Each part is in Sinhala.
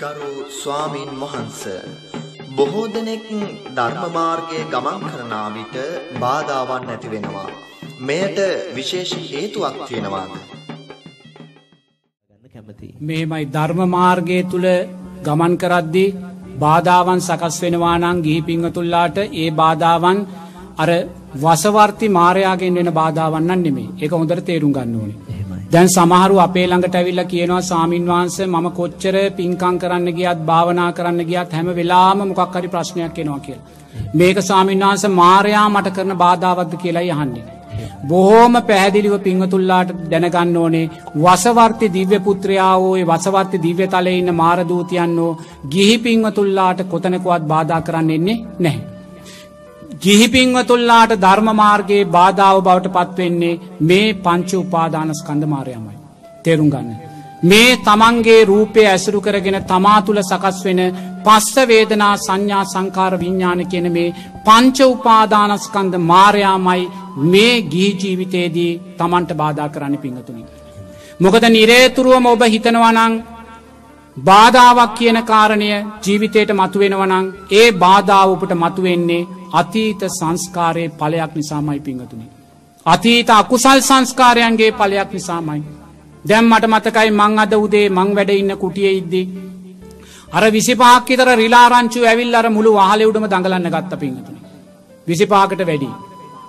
ගරු ස්වාමීන් වහන්ස බොහෝ දෙනෙක් ධර්ම මාර්ගයේ ගමන් කරන විට බාධාවන් ඇති වෙනවා. මෙයට විශේෂ හේතුවක් තියෙනවාද? මෙහෙමයි ධර්ම මාර්ගය තුළ ගමන් කරද්දී බාධාවන් සකස් වෙනවා නම් ගිහි පිංහතුල්ලාට ඒ බාධාවන් අර වසවර්ති මාරයාගෙන් වෙන බාධාවන්නන් නෙමේ එක හොඳට තේරුම් ගන්න ඕනේ. දැන් සමහරු අපේ ළඟට ඇවිල්ල කියනවා සාමීන් වහන්ස මම කොච්චර පින්කං කරන්න ගියත් භාවනා කරන්න ගියත් හැම වෙලාම මොකක් හරි ප්‍රශ්නයක් එනවා කියලා. මේක සාමීන් වහන්ස මාරයා මට කරන බාධාවත්ද කියලා යහන්නේ. බොහෝම පැහැදිලිව පිංහතුල්ලාට දැනගන්න ඕනේ වසවර්ති දිව්‍ය පුත්‍රයාවෝය වසවර්ති දිව්‍ය තලය ඉන්න මාරදූතියන්නෝ ගිහි පිංවතුල්ලාට කොතනකුවත් බාධා කරන්න එන්නේ නැහැ. ගිහිපිංවතුල්ලාට ධර්මමාර්ගයේ බාධාව බවට පත්වෙන්නේ මේ පංච උපාදානස්කන්ධ මාරයමයි. තේරුම් ගන්න. මේ තමන්ගේ රූපය ඇසුරු කරගෙන තමා තුළ සකස් වෙන පස්ස වේදනා සංඥා සංකාර විඤ්ඥාන කියන මේ පංච උපාදානස්කන්ද මාරයාමයි මේ ගිහි ජීවිතයේදී තමන්ට බාධා කරන්න පිංහතුනි. මොකද නිරේතුරුවම ඔබ හිතනවනං බාධාවක් කියන කාරණය ජීවිතයට මතුවෙනවනං ඒ බාධාවපට මතුවෙන්නේ අතීත සංස්කාරයේ පලයක් නිසාමයි පිංහතුනි. අතීත අකුසල් සංස්කාරයන්ගේ පලයක් නිසාමයි. දැම් මට මතකයි මං අද උදේ මං වැඩ ඉන්න කුටිය ඉද්දී. අර විසිපාක්කිතර රිලාරංචු ඇවිල් අර මුළු වහලෙවුඩම දඟලන්න ගත්ත පිංහතුනි. විසිපාකට වැඩි.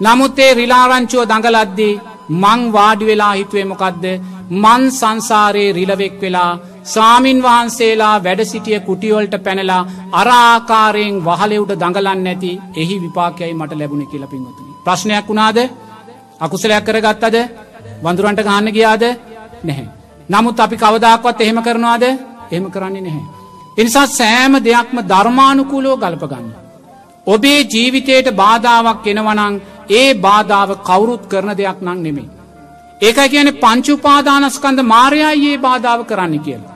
නමුත් ඒ රිලාරංචුව දඟලද්දී මං වාඩි වෙලා හිතුවේ මොකක්ද මන් සංසාරයේ රිලවෙෙක් වෙලා සාමීන් වහන්සේලා වැඩ සිටිය කුටියොල්ට පැනලා අරආකාරයෙන් වහලෙවුට දඟලන්න ඇති එහි විපාකයයි මට ලැබුණ කියල පින්වතුනි. ප්‍රශ්නයක් වුණාද අකුසලයක් කර ගත්තද වඳුරන්ට ගහන්න ගියාද නැහැ. නමුත් අපි කවදක්වත් එහෙම කරනවාද එහෙම කරන්නේ නැහැ. එනිසා සෑම දෙයක්ම ධර්මානුකූලෝ ගල්පගන්න. ඔබේ ජීවිතයට බාධාවක් එනවනං ඒ බාධාව කවුරුත් කරන දෙයක් නං නෙමේ. ඒක කියන පංචුපාදානස්කන්ද මාරයායේ බාධාව කරන්න කියලා.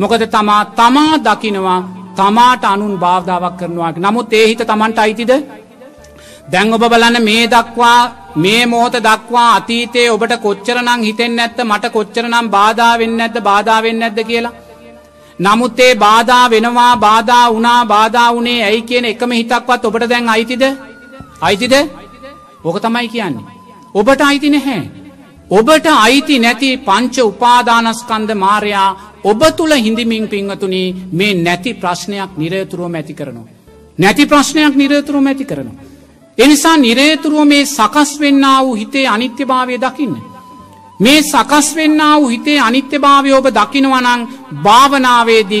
මොකද තමා තමා දකිනවා තමාට අනුන් බාධාවක් කරනවා නමුත් ඒහිත තමන්ට අයිතිද දැන් ඔබ බලන්න මේ දක්වා මේ මෝත දක්වා අතීතයේ ඔබට කොච්චරනං හිතෙන් ඇත්ත මට කොච්චරනම් බාධාවෙන්න ඇද බාධාවෙන්න ඇද කියලා. නමුත් ඒ බාධා වෙනවා බාධා වනා බාධා වනේ ඇයි කියන එකම හිතක්වත් ඔබට දැන් අයිතිද අයිතිද ඕක තමයි කියන්නේ. ඔබට අයිති නැහැ. ඔබට අයිති නැති පංච උපාදානස්කන්ද මාරයා ඔබ තුළ හිඳමින් පිංහතුනී මේ නැති ප්‍රශ්නයක් නිරේතුරුවම ඇති කරනවා. නැති ප්‍රශ්නයක් නිරේතුරුවම ඇති කරනවා. එනිසා නිරේතුරුව මේ සකස් වෙන්න වූ හිතේ අනිත්‍ය භාවය දකින්න. මේ සකස් වෙන්න වූ හිතේ අනිත්‍ය භාවය ඔබ දකිනවනං භාවනාවේදී